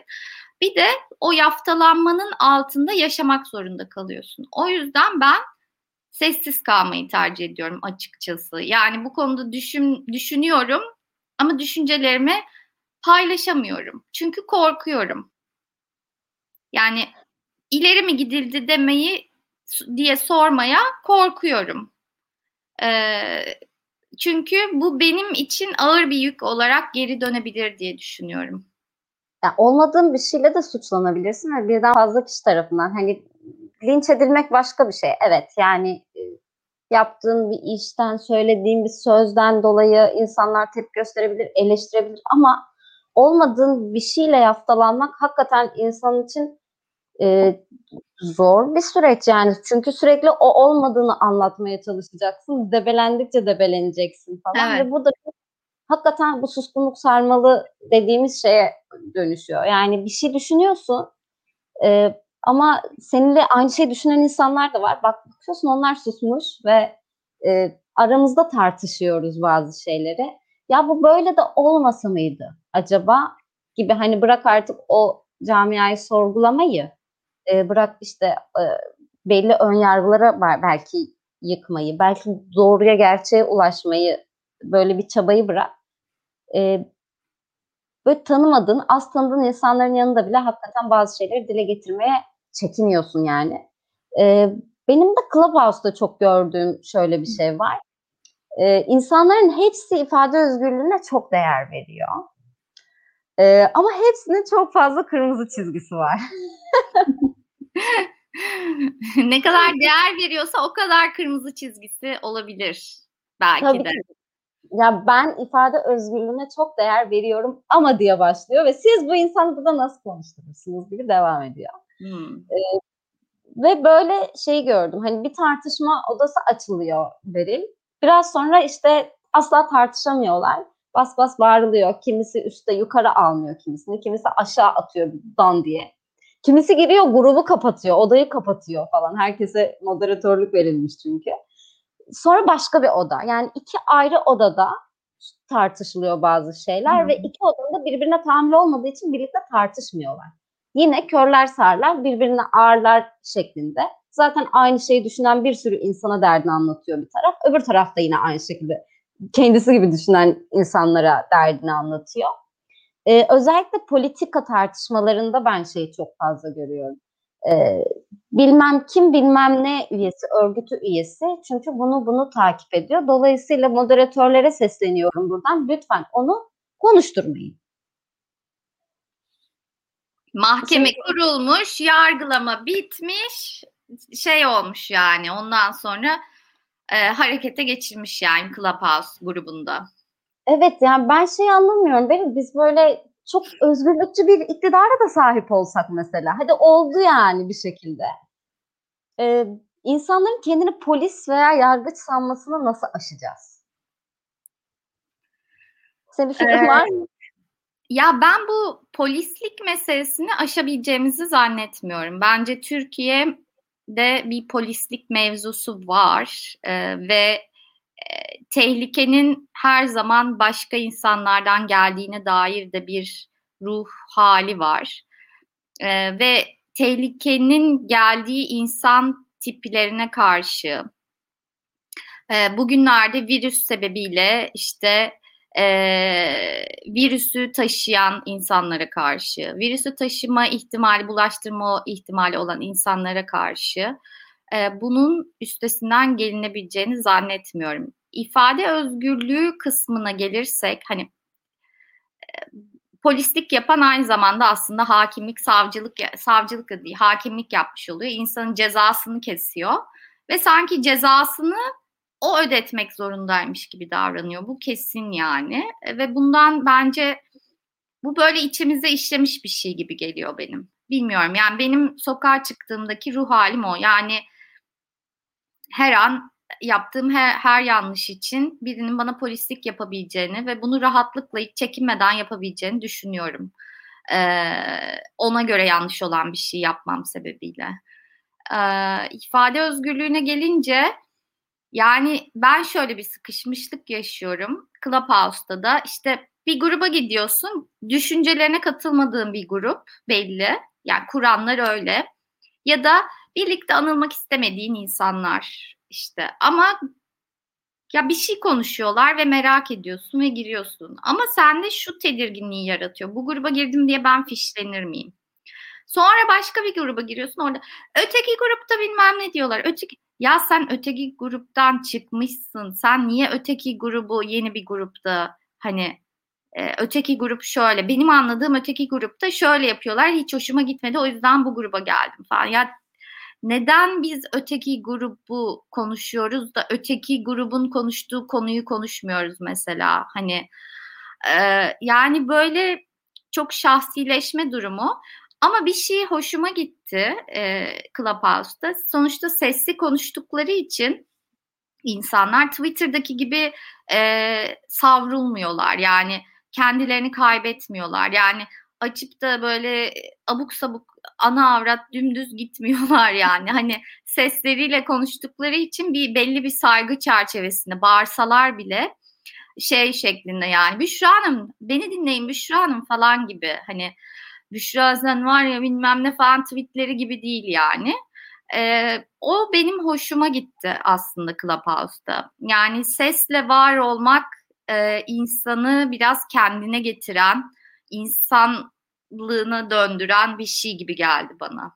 bir de o yaftalanmanın altında yaşamak zorunda kalıyorsun. O yüzden ben sessiz kalmayı tercih ediyorum açıkçası. Yani bu konuda düşün, düşünüyorum ama düşüncelerimi paylaşamıyorum. Çünkü korkuyorum. Yani ileri mi gidildi demeyi diye sormaya korkuyorum. Ee, çünkü bu benim için ağır bir yük olarak geri dönebilir diye düşünüyorum. Yani olmadığın bir şeyle de suçlanabilirsin ve birden fazla kişi tarafından. Hani linç edilmek başka bir şey. Evet yani e, yaptığın bir işten, söylediğin bir sözden dolayı insanlar tepki gösterebilir, eleştirebilir ama olmadığın bir şeyle yaftalanmak hakikaten insan için e, zor bir süreç yani. Çünkü sürekli o olmadığını anlatmaya çalışacaksın. Debelendikçe debeleneceksin falan. Evet. Ve bu da hakikaten bu suskunluk sarmalı dediğimiz şeye dönüşüyor. Yani bir şey düşünüyorsun e, ama seninle aynı şey düşünen insanlar da var. Bak bakıyorsun onlar susmuş ve e, aramızda tartışıyoruz bazı şeyleri. Ya bu böyle de olmasa mıydı acaba gibi hani bırak artık o camiayı sorgulamayı e, bırak işte e, belli ön yargılara belki yıkmayı, belki doğruya gerçeğe ulaşmayı böyle bir çabayı bırak. E, böyle tanımadığın, az tanıdığın insanların yanında bile hakikaten bazı şeyleri dile getirmeye çekiniyorsun yani. E, benim de Clubhouse'da çok gördüğüm şöyle bir şey var. E, insanların hepsi ifade özgürlüğüne çok değer veriyor. E, ama hepsinin çok fazla kırmızı çizgisi var. ne kadar değer veriyorsa o kadar kırmızı çizgisi olabilir belki Tabii de. Ki. Ya ben ifade özgürlüğüne çok değer veriyorum ama diye başlıyor ve siz bu insanı burada nasıl konuşturursunuz gibi devam ediyor. Hmm. Ee, ve böyle şey gördüm hani bir tartışma odası açılıyor Beril. Biraz sonra işte asla tartışamıyorlar. Bas bas bağırılıyor. Kimisi üstte yukarı almıyor kimisini. Kimisi aşağı atıyor dan diye. Kimisi giriyor grubu kapatıyor, odayı kapatıyor falan. Herkese moderatörlük verilmiş çünkü. Sonra başka bir oda. Yani iki ayrı odada tartışılıyor bazı şeyler hmm. ve iki odada birbirine tahammül olmadığı için birlikte tartışmıyorlar. Yine körler sarlar birbirine ağırlar şeklinde. Zaten aynı şeyi düşünen bir sürü insana derdini anlatıyor bir taraf. Öbür tarafta yine aynı şekilde kendisi gibi düşünen insanlara derdini anlatıyor. Ee, özellikle politika tartışmalarında ben şeyi çok fazla görüyorum. Ee, bilmem kim bilmem ne üyesi, örgütü üyesi. Çünkü bunu bunu takip ediyor. Dolayısıyla moderatörlere sesleniyorum buradan. Lütfen onu konuşturmayın. Mahkeme kurulmuş, yargılama bitmiş, şey olmuş yani. Ondan sonra e, harekete geçirmiş yani Clubhouse grubunda. Evet yani ben şey anlamıyorum. Benim biz böyle çok özgürlükçü bir iktidara da sahip olsak mesela. Hadi oldu yani bir şekilde. Ee, insanların kendini polis veya yargıç sanmasını nasıl aşacağız? Senin fikrin ee, var mı? Ya ben bu polislik meselesini aşabileceğimizi zannetmiyorum. Bence Türkiye'de bir polislik mevzusu var ee, ve tehlikenin her zaman başka insanlardan geldiğine dair de bir ruh hali var. E, ve tehlikenin geldiği insan tiplerine karşı e, bugünlerde virüs sebebiyle işte e, virüsü taşıyan insanlara karşı, virüsü taşıma ihtimali, bulaştırma ihtimali olan insanlara karşı e, bunun üstesinden gelinebileceğini zannetmiyorum. İfade özgürlüğü kısmına gelirsek hani e, polislik yapan aynı zamanda aslında hakimlik, savcılık, savcılık değil, hakimlik yapmış oluyor. İnsanın cezasını kesiyor ve sanki cezasını o ödetmek zorundaymış gibi davranıyor. Bu kesin yani e, ve bundan bence bu böyle içimize işlemiş bir şey gibi geliyor benim. Bilmiyorum yani benim sokağa çıktığımdaki ruh halim o. Yani her an yaptığım her, her yanlış için birinin bana polislik yapabileceğini ve bunu rahatlıkla hiç çekinmeden yapabileceğini düşünüyorum. Ee, ona göre yanlış olan bir şey yapmam sebebiyle. Ee, ifade özgürlüğüne gelince yani ben şöyle bir sıkışmışlık yaşıyorum. Clubhouse'da da işte bir gruba gidiyorsun, düşüncelerine katılmadığın bir grup belli. Yani kuranlar öyle. Ya da birlikte anılmak istemediğin insanlar işte. Ama ya bir şey konuşuyorlar ve merak ediyorsun ve giriyorsun. Ama sende şu tedirginliği yaratıyor. Bu gruba girdim diye ben fişlenir miyim? Sonra başka bir gruba giriyorsun orada. Öteki grupta bilmem ne diyorlar. Öteki ya sen öteki gruptan çıkmışsın. Sen niye öteki grubu yeni bir grupta hani e, öteki grup şöyle. Benim anladığım öteki grupta şöyle yapıyorlar. Hiç hoşuma gitmedi. O yüzden bu gruba geldim falan. Ya neden biz öteki grubu konuşuyoruz da öteki grubun konuştuğu konuyu konuşmuyoruz mesela? Hani e, yani böyle çok şahsileşme durumu. Ama bir şey hoşuma gitti e, Clubhouse'da. Sonuçta sesli konuştukları için insanlar Twitter'daki gibi e, savrulmuyorlar. Yani kendilerini kaybetmiyorlar. Yani açıp da böyle abuk sabuk ana avrat dümdüz gitmiyorlar yani. Hani sesleriyle konuştukları için bir belli bir saygı çerçevesinde bağırsalar bile şey şeklinde yani Büşra Hanım beni dinleyin Büşra Hanım falan gibi hani Büşra sen var ya bilmem ne falan tweetleri gibi değil yani. Ee, o benim hoşuma gitti aslında Clubhouse'da. Yani sesle var olmak e, insanı biraz kendine getiren, insan lığına döndüren bir şey gibi geldi bana.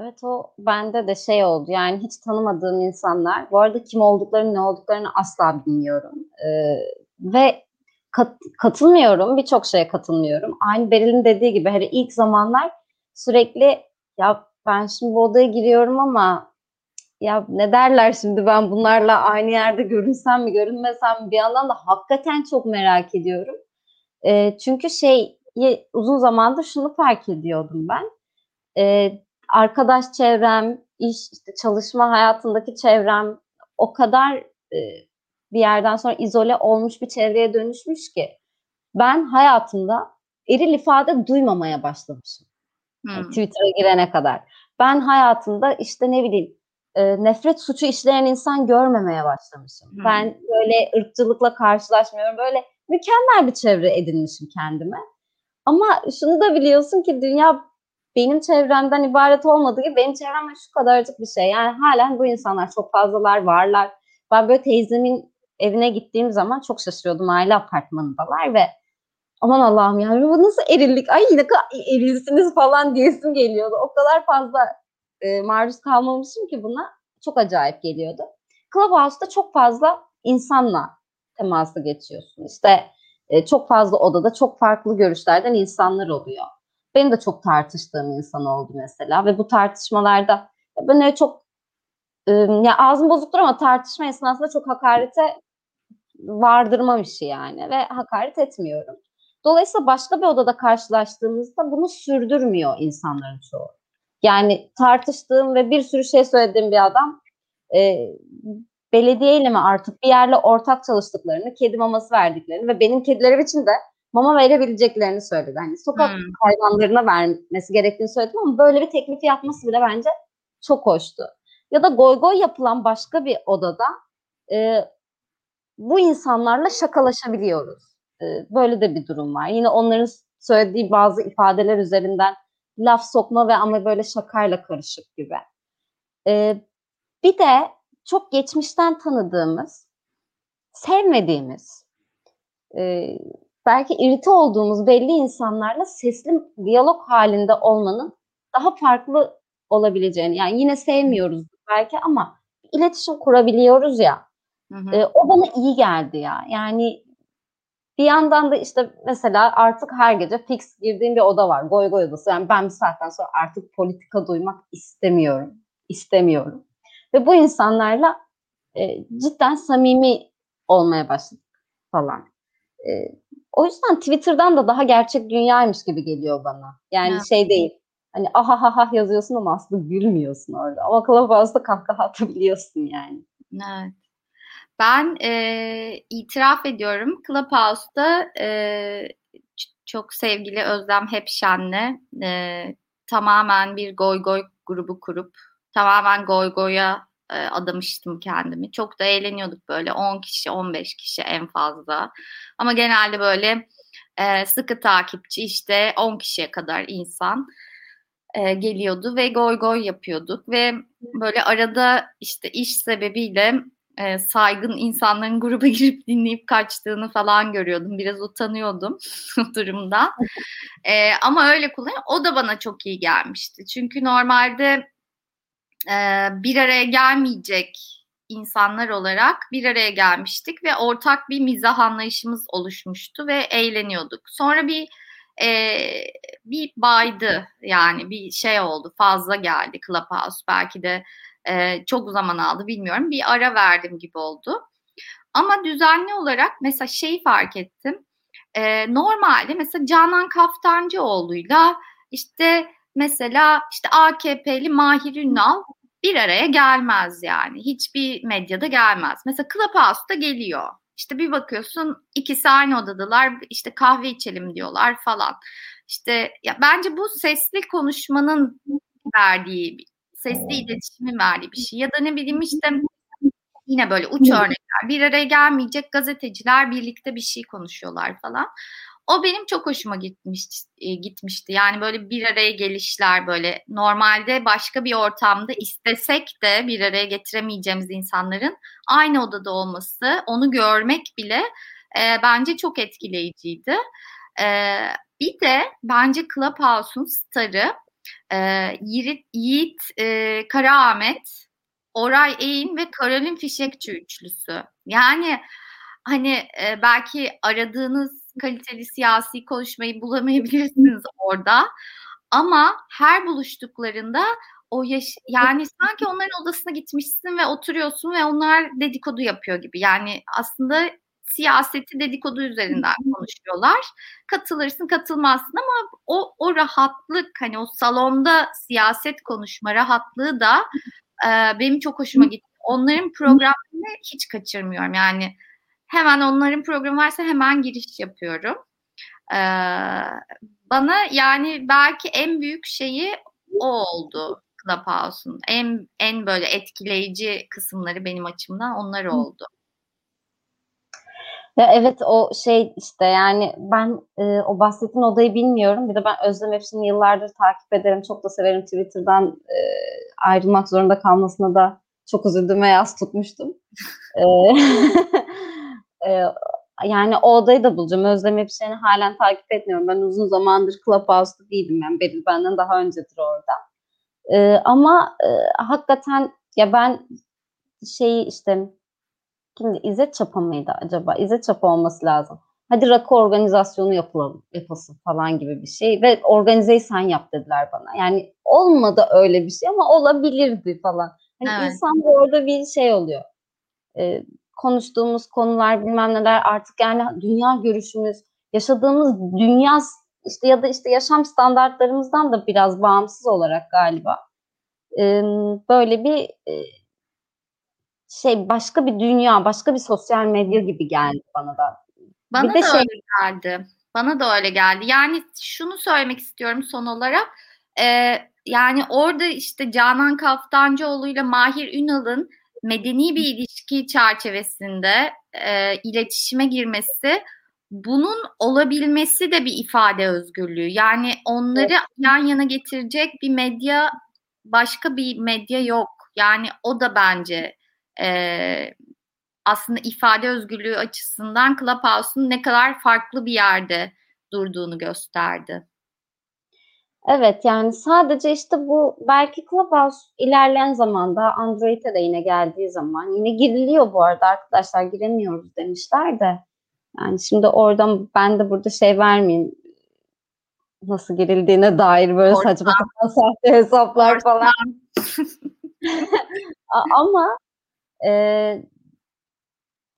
Evet o bende de şey oldu. Yani hiç tanımadığım insanlar. Bu arada kim olduklarını ne olduklarını asla bilmiyorum. Ee, ve kat, katılmıyorum. Birçok şeye katılmıyorum. Aynı Beril'in dediği gibi hani ilk zamanlar sürekli ya ben şimdi bu odaya giriyorum ama ya ne derler şimdi ben bunlarla aynı yerde görünsem mi görünmesem mi? Bir yandan da hakikaten çok merak ediyorum. E, çünkü şey uzun zamandır şunu fark ediyordum ben. Ee, arkadaş çevrem, iş, işte çalışma hayatındaki çevrem o kadar e, bir yerden sonra izole olmuş bir çevreye dönüşmüş ki ben hayatımda eril ifade duymamaya başlamışım. Hmm. Yani Twitter'a girene kadar. Ben hayatımda işte ne bileyim e, nefret suçu işleyen insan görmemeye başlamışım. Hmm. Ben böyle ırkçılıkla karşılaşmıyorum. Böyle mükemmel bir çevre edinmişim kendime. Ama şunu da biliyorsun ki dünya benim çevremden ibaret olmadığı gibi benim çevremde şu kadarcık bir şey. Yani halen bu insanlar çok fazlalar varlar. Ben böyle teyzemin evine gittiğim zaman çok şaşırıyordum. Aile apartmanındalar ve aman Allah'ım yani bu nasıl erillik ay ne kadar erilsiniz falan diyesim geliyordu. O kadar fazla e, maruz kalmamışım ki buna çok acayip geliyordu. Clubhouse'da çok fazla insanla teması geçiyorsun. İşte e, çok fazla odada çok farklı görüşlerden insanlar oluyor. Benim de çok tartıştığım insan oldu mesela ve bu tartışmalarda ben öyle çok ya ağzım bozuktur ama tartışma esnasında çok hakarete vardırmam işi yani ve hakaret etmiyorum. Dolayısıyla başka bir odada karşılaştığımızda bunu sürdürmüyor insanların çoğu. Yani tartıştığım ve bir sürü şey söylediğim bir adam e, belediyeyle mi artık bir yerle ortak çalıştıklarını, kedi maması verdiklerini ve benim kedilerim için de mama verebileceklerini söyledi. Hani sokak hmm. hayvanlarına vermesi gerektiğini söyledim ama böyle bir teklifi yapması bile bence çok hoştu. Ya da goy goy yapılan başka bir odada e, bu insanlarla şakalaşabiliyoruz. E, böyle de bir durum var. Yine onların söylediği bazı ifadeler üzerinden laf sokma ve ama böyle şakayla karışık gibi. E, bir de çok geçmişten tanıdığımız, sevmediğimiz, e, belki irite olduğumuz belli insanlarla sesli diyalog halinde olmanın daha farklı olabileceğini, yani yine sevmiyoruz belki ama iletişim kurabiliyoruz ya. Hı hı. E, o bana iyi geldi ya. Yani bir yandan da işte mesela artık her gece fix girdiğim bir oda var. Goy goy odası. Yani ben bir saatten sonra artık politika duymak istemiyorum. İstemiyorum. Ve bu insanlarla e, cidden samimi olmaya başladık falan. E, o yüzden Twitter'dan da daha gerçek dünyaymış gibi geliyor bana. Yani evet. şey değil. Hani aha ha ha yazıyorsun ama aslında gülmüyorsun orada. Ama Clubhouse'da kahkaha atabiliyorsun yani. Evet. Ben e, itiraf ediyorum Clubhouse'da e, çok sevgili Özlem Hepşen'le e, tamamen bir goy goy grubu kurup tamamen goy goya e, adamıştım kendimi. Çok da eğleniyorduk böyle 10 kişi 15 kişi en fazla. Ama genelde böyle e, sıkı takipçi işte 10 kişiye kadar insan e, geliyordu ve goy goy yapıyorduk ve böyle arada işte iş sebebiyle e, saygın insanların gruba girip dinleyip kaçtığını falan görüyordum. Biraz utanıyordum durumda. E, ama öyle kullanıyor. O da bana çok iyi gelmişti. Çünkü normalde bir araya gelmeyecek insanlar olarak bir araya gelmiştik ve ortak bir mizah anlayışımız oluşmuştu ve eğleniyorduk. Sonra bir e, bir baydı yani bir şey oldu fazla geldi Clubhouse belki de e, çok zaman aldı bilmiyorum bir ara verdim gibi oldu. Ama düzenli olarak mesela şeyi fark ettim. E, normalde mesela Canan Kaftancıoğlu'yla işte mesela işte AKP'li Mahir Ünal bir araya gelmez yani. Hiçbir medyada gelmez. Mesela Clubhouse'da geliyor. İşte bir bakıyorsun ikisi aynı odadalar işte kahve içelim diyorlar falan. İşte ya bence bu sesli konuşmanın verdiği sesli iletişimin verdiği bir şey. Ya da ne bileyim işte yine böyle uç örnekler. Bir araya gelmeyecek gazeteciler birlikte bir şey konuşuyorlar falan. O benim çok hoşuma gitmiş, e, gitmişti. Yani böyle bir araya gelişler böyle normalde başka bir ortamda istesek de bir araya getiremeyeceğimiz insanların aynı odada olması, onu görmek bile e, bence çok etkileyiciydi. E, bir de bence Clubhouse'un starı e, Yiğit, Yiğit e, Karaahmet, Oray Eğin ve Karolin Fişekçi üçlüsü. Yani hani e, belki aradığınız kaliteli siyasi konuşmayı bulamayabilirsiniz orada. Ama her buluştuklarında o yaş yani sanki onların odasına gitmişsin ve oturuyorsun ve onlar dedikodu yapıyor gibi. Yani aslında siyaseti dedikodu üzerinden konuşuyorlar. Katılırsın, katılmazsın ama o o rahatlık hani o salonda siyaset konuşma rahatlığı da e, benim çok hoşuma gitti. Onların programını hiç kaçırmıyorum. Yani Hemen onların programı varsa hemen giriş yapıyorum. Ee, bana yani belki en büyük şeyi o oldu Clubhouse'un. En, en böyle etkileyici kısımları benim açımdan onlar oldu. Ya evet o şey işte yani ben e, o bahsettiğin odayı bilmiyorum. Bir de ben Özlem Efşin'i yıllardır takip ederim. Çok da severim. Twitter'dan e, ayrılmak zorunda kalmasına da çok üzüldüm ve yaz tutmuştum. e, E, yani o odayı da bulacağım. Özlem Epşen'i halen takip etmiyorum. Ben uzun zamandır Clubhouse'da değilim. Yani Beril benden daha öncedir orada. Ee, ama e, hakikaten ya ben şey işte kimdi İzzet Çapa mıydı acaba? İzzet Çapa olması lazım. Hadi rakı organizasyonu yapılalım, yapılsın falan gibi bir şey. Ve organizeyi sen yap dediler bana. Yani olmadı öyle bir şey ama olabilirdi falan. Hani evet. insan orada bir şey oluyor. Ee, konuştuğumuz konular bilmem neler artık yani dünya görüşümüz, yaşadığımız dünya işte ya da işte yaşam standartlarımızdan da biraz bağımsız olarak galiba e, böyle bir e, şey başka bir dünya, başka bir sosyal medya gibi geldi bana da. Bana bir da şey... öyle geldi. Bana da öyle geldi. Yani şunu söylemek istiyorum son olarak. Ee, yani orada işte Canan Kaftancıoğlu ile Mahir Ünal'ın medeni bir ilişki çerçevesinde e, iletişime girmesi bunun olabilmesi de bir ifade özgürlüğü. Yani onları evet. yan yana getirecek bir medya başka bir medya yok. Yani o da bence e, aslında ifade özgürlüğü açısından Clubhouse'un ne kadar farklı bir yerde durduğunu gösterdi. Evet yani sadece işte bu belki Clubhouse ilerleyen zamanda Android'e de yine geldiği zaman yine giriliyor bu arada arkadaşlar giremiyoruz demişler de yani şimdi oradan ben de burada şey vermeyeyim nasıl girildiğine dair böyle Ortam. saçma sapan sahte hesaplar Ortam. falan. Ama e,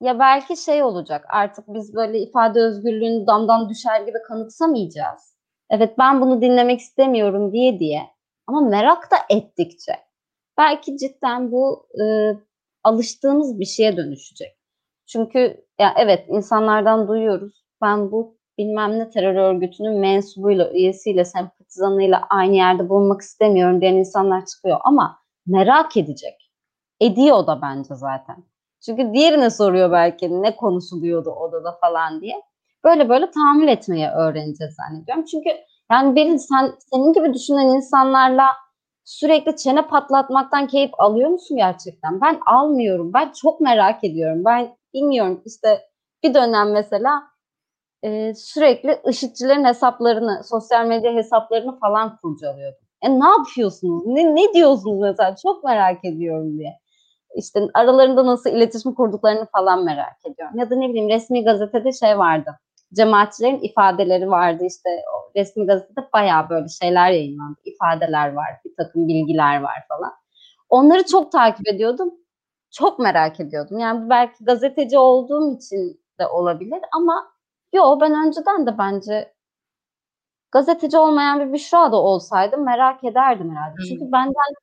ya belki şey olacak artık biz böyle ifade özgürlüğünü damdan düşer gibi kanıksamayacağız. Evet ben bunu dinlemek istemiyorum diye diye ama merak da ettikçe belki cidden bu e, alıştığımız bir şeye dönüşecek. Çünkü ya evet insanlardan duyuyoruz. Ben bu bilmem ne terör örgütünün mensubuyla, üyesiyle, sempatizanıyla aynı yerde bulunmak istemiyorum diyen insanlar çıkıyor. Ama merak edecek. Ediyor da bence zaten. Çünkü diğerine soruyor belki ne konuşuluyordu odada falan diye. Böyle böyle tahammül etmeye öğreneceğiz zannediyorum. Çünkü yani benim sen senin gibi düşünen insanlarla sürekli çene patlatmaktan keyif alıyor musun gerçekten? Ben almıyorum. Ben çok merak ediyorum. Ben bilmiyorum işte bir dönem mesela e, sürekli IŞİD'cilerin hesaplarını, sosyal medya hesaplarını falan kurcalıyordum. E ne yapıyorsunuz? Ne, ne diyorsunuz mesela? Çok merak ediyorum diye. İşte aralarında nasıl iletişim kurduklarını falan merak ediyorum. Ya da ne bileyim resmi gazetede şey vardı. Cemaatçilerin ifadeleri vardı işte o resmi gazetede bayağı böyle şeyler yayınlandı. İfadeler var, bir takım bilgiler var falan. Onları çok takip ediyordum. Çok merak ediyordum. Yani belki gazeteci olduğum için de olabilir ama Yo ben önceden de bence gazeteci olmayan bir Büşra da olsaydım merak ederdim herhalde. Hmm. Çünkü benden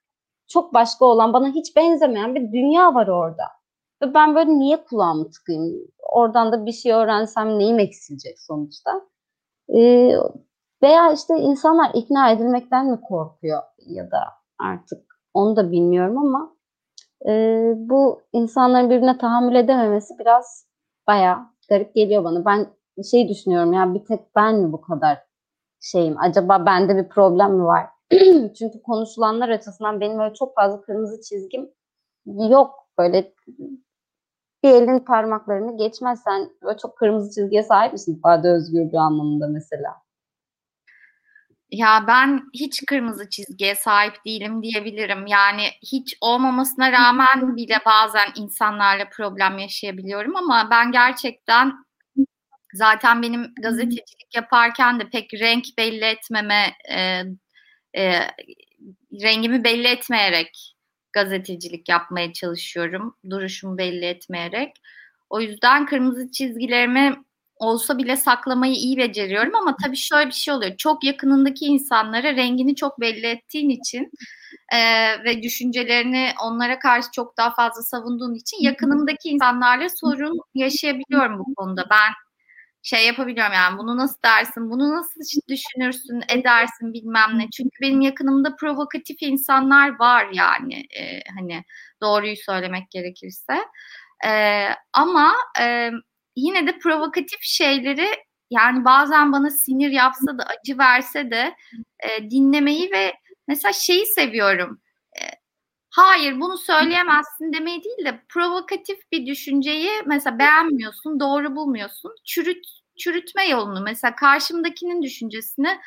çok başka olan, bana hiç benzemeyen bir dünya var orada. Ve ben böyle niye kulağımı tıkayım? Oradan da bir şey öğrensem neyim eksilecek sonuçta? Ee, veya işte insanlar ikna edilmekten mi korkuyor ya da artık onu da bilmiyorum ama e, bu insanların birbirine tahammül edememesi biraz bayağı garip geliyor bana. Ben şey düşünüyorum ya bir tek ben mi bu kadar şeyim? Acaba bende bir problem mi var? Çünkü konuşulanlar açısından benim öyle çok fazla kırmızı çizgim yok. Böyle bir elin parmaklarını geçmezsen böyle çok kırmızı çizgiye sahip misin ifade özgürlüğü anlamında mesela? Ya ben hiç kırmızı çizgiye sahip değilim diyebilirim. Yani hiç olmamasına rağmen bile bazen insanlarla problem yaşayabiliyorum ama ben gerçekten Zaten benim gazetecilik yaparken de pek renk belli etmeme, e, e, rengimi belli etmeyerek gazetecilik yapmaya çalışıyorum. Duruşumu belli etmeyerek. O yüzden kırmızı çizgilerimi olsa bile saklamayı iyi beceriyorum ama tabii şöyle bir şey oluyor. Çok yakınındaki insanlara rengini çok belli ettiğin için e, ve düşüncelerini onlara karşı çok daha fazla savunduğun için yakınımdaki insanlarla sorun yaşayabiliyorum bu konuda. Ben şey yapabiliyorum yani bunu nasıl dersin, bunu nasıl düşünürsün, edersin bilmem ne. Çünkü benim yakınımda provokatif insanlar var yani e, hani doğruyu söylemek gerekirse. E, ama e, yine de provokatif şeyleri yani bazen bana sinir yapsa da acı verse de e, dinlemeyi ve mesela şeyi seviyorum. Hayır bunu söyleyemezsin demeyi değil de provokatif bir düşünceyi mesela beğenmiyorsun, doğru bulmuyorsun. Çürüt, çürütme yolunu mesela karşımdakinin düşüncesini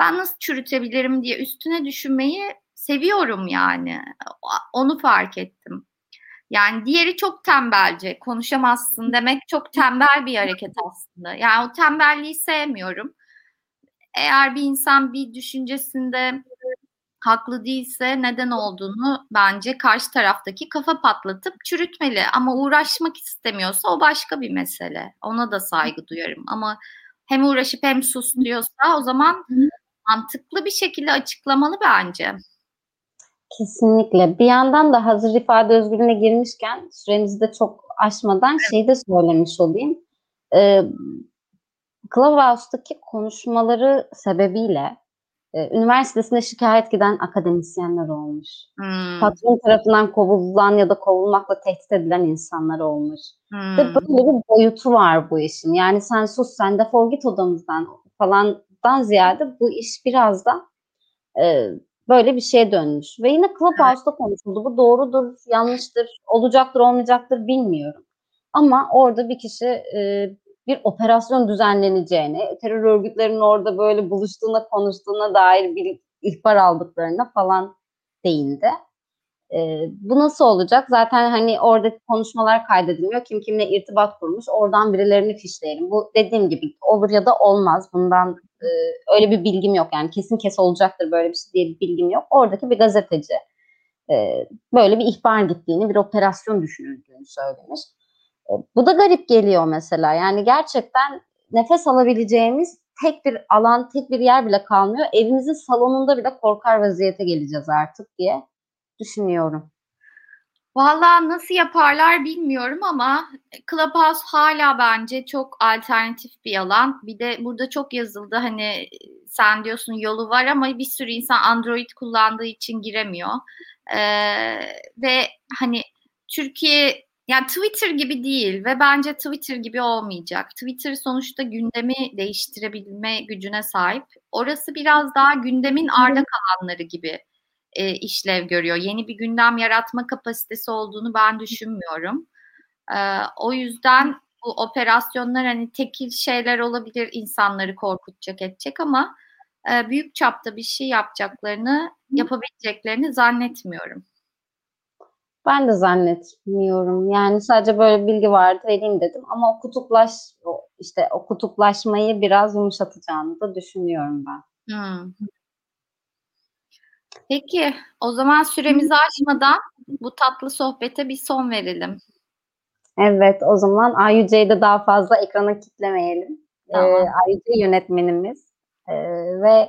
ben nasıl çürütebilirim diye üstüne düşünmeyi seviyorum yani. Onu fark ettim. Yani diğeri çok tembelce, konuşamazsın demek çok tembel bir hareket aslında. Yani o tembelliği sevmiyorum. Eğer bir insan bir düşüncesinde haklı değilse neden olduğunu bence karşı taraftaki kafa patlatıp çürütmeli. Ama uğraşmak istemiyorsa o başka bir mesele. Ona da saygı duyarım. Ama hem uğraşıp hem sus diyorsa o zaman mantıklı bir şekilde açıklamalı bence. Kesinlikle. Bir yandan da hazır ifade özgürlüğüne girmişken süremizi de çok aşmadan evet. şeyi de söylemiş olayım. Ee, Clubhouse'daki konuşmaları sebebiyle e, üniversitesinde şikayet giden akademisyenler olmuş. Hmm. Patron tarafından kovulan ya da kovulmakla tehdit edilen insanlar olmuş. Hmm. Ve böyle bir boyutu var bu işin. Yani sen sus sen defol git odamızdan falandan ziyade bu iş biraz da e, böyle bir şeye dönmüş. Ve yine Clubhouse'da evet. konuşuldu. Bu doğrudur, yanlıştır, olacaktır, olmayacaktır bilmiyorum. Ama orada bir kişi e, bir operasyon düzenleneceğine, terör örgütlerinin orada böyle buluştuğuna, konuştuğuna dair bir ihbar aldıklarına falan değindi. Ee, bu nasıl olacak? Zaten hani oradaki konuşmalar kaydedilmiyor. Kim kimle irtibat kurmuş. Oradan birilerini fişleyelim. Bu dediğim gibi olur ya da olmaz. Bundan e, öyle bir bilgim yok. Yani kesin kes olacaktır böyle bir şey diye bir bilgim yok. Oradaki bir gazeteci e, böyle bir ihbar gittiğini, bir operasyon düşünüldüğünü söylemiş. Bu da garip geliyor mesela. Yani gerçekten nefes alabileceğimiz tek bir alan, tek bir yer bile kalmıyor. Evimizin salonunda bile korkar vaziyete geleceğiz artık diye düşünüyorum. Valla nasıl yaparlar bilmiyorum ama Clubhouse hala bence çok alternatif bir alan. Bir de burada çok yazıldı hani sen diyorsun yolu var ama bir sürü insan Android kullandığı için giremiyor. Ee, ve hani Türkiye yani Twitter gibi değil ve bence Twitter gibi olmayacak. Twitter sonuçta gündemi değiştirebilme gücüne sahip. Orası biraz daha gündemin arda kalanları gibi e, işlev görüyor. Yeni bir gündem yaratma kapasitesi olduğunu ben düşünmüyorum. E, o yüzden bu operasyonlar hani tekil şeyler olabilir insanları korkutacak edecek ama e, büyük çapta bir şey yapacaklarını yapabileceklerini zannetmiyorum. Ben de zannetmiyorum. Yani sadece böyle bilgi vardı vereyim dedim ama o kutuplaş işte o kutuplaşmayı biraz yumuşatacağını da düşünüyorum ben. Hmm. Peki o zaman süremizi aşmadan bu tatlı sohbete bir son verelim. Evet o zaman Ayüce'yi de daha fazla ekrana kitlemeyelim. Tamam. Ee, Ayüce yönetmenimiz ee, ve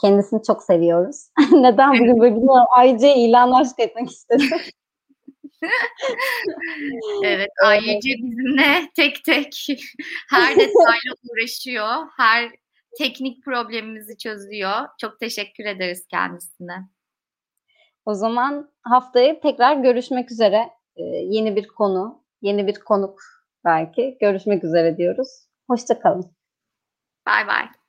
kendisini çok seviyoruz. Neden bugün böyle. Ayüce ilan aşk etmek istedim. evet, Ayüce bizimle tek tek her detayla uğraşıyor. Her teknik problemimizi çözüyor. Çok teşekkür ederiz kendisine. O zaman haftaya tekrar görüşmek üzere. Ee, yeni bir konu, yeni bir konuk belki. Görüşmek üzere diyoruz. Hoşçakalın. Bay bay.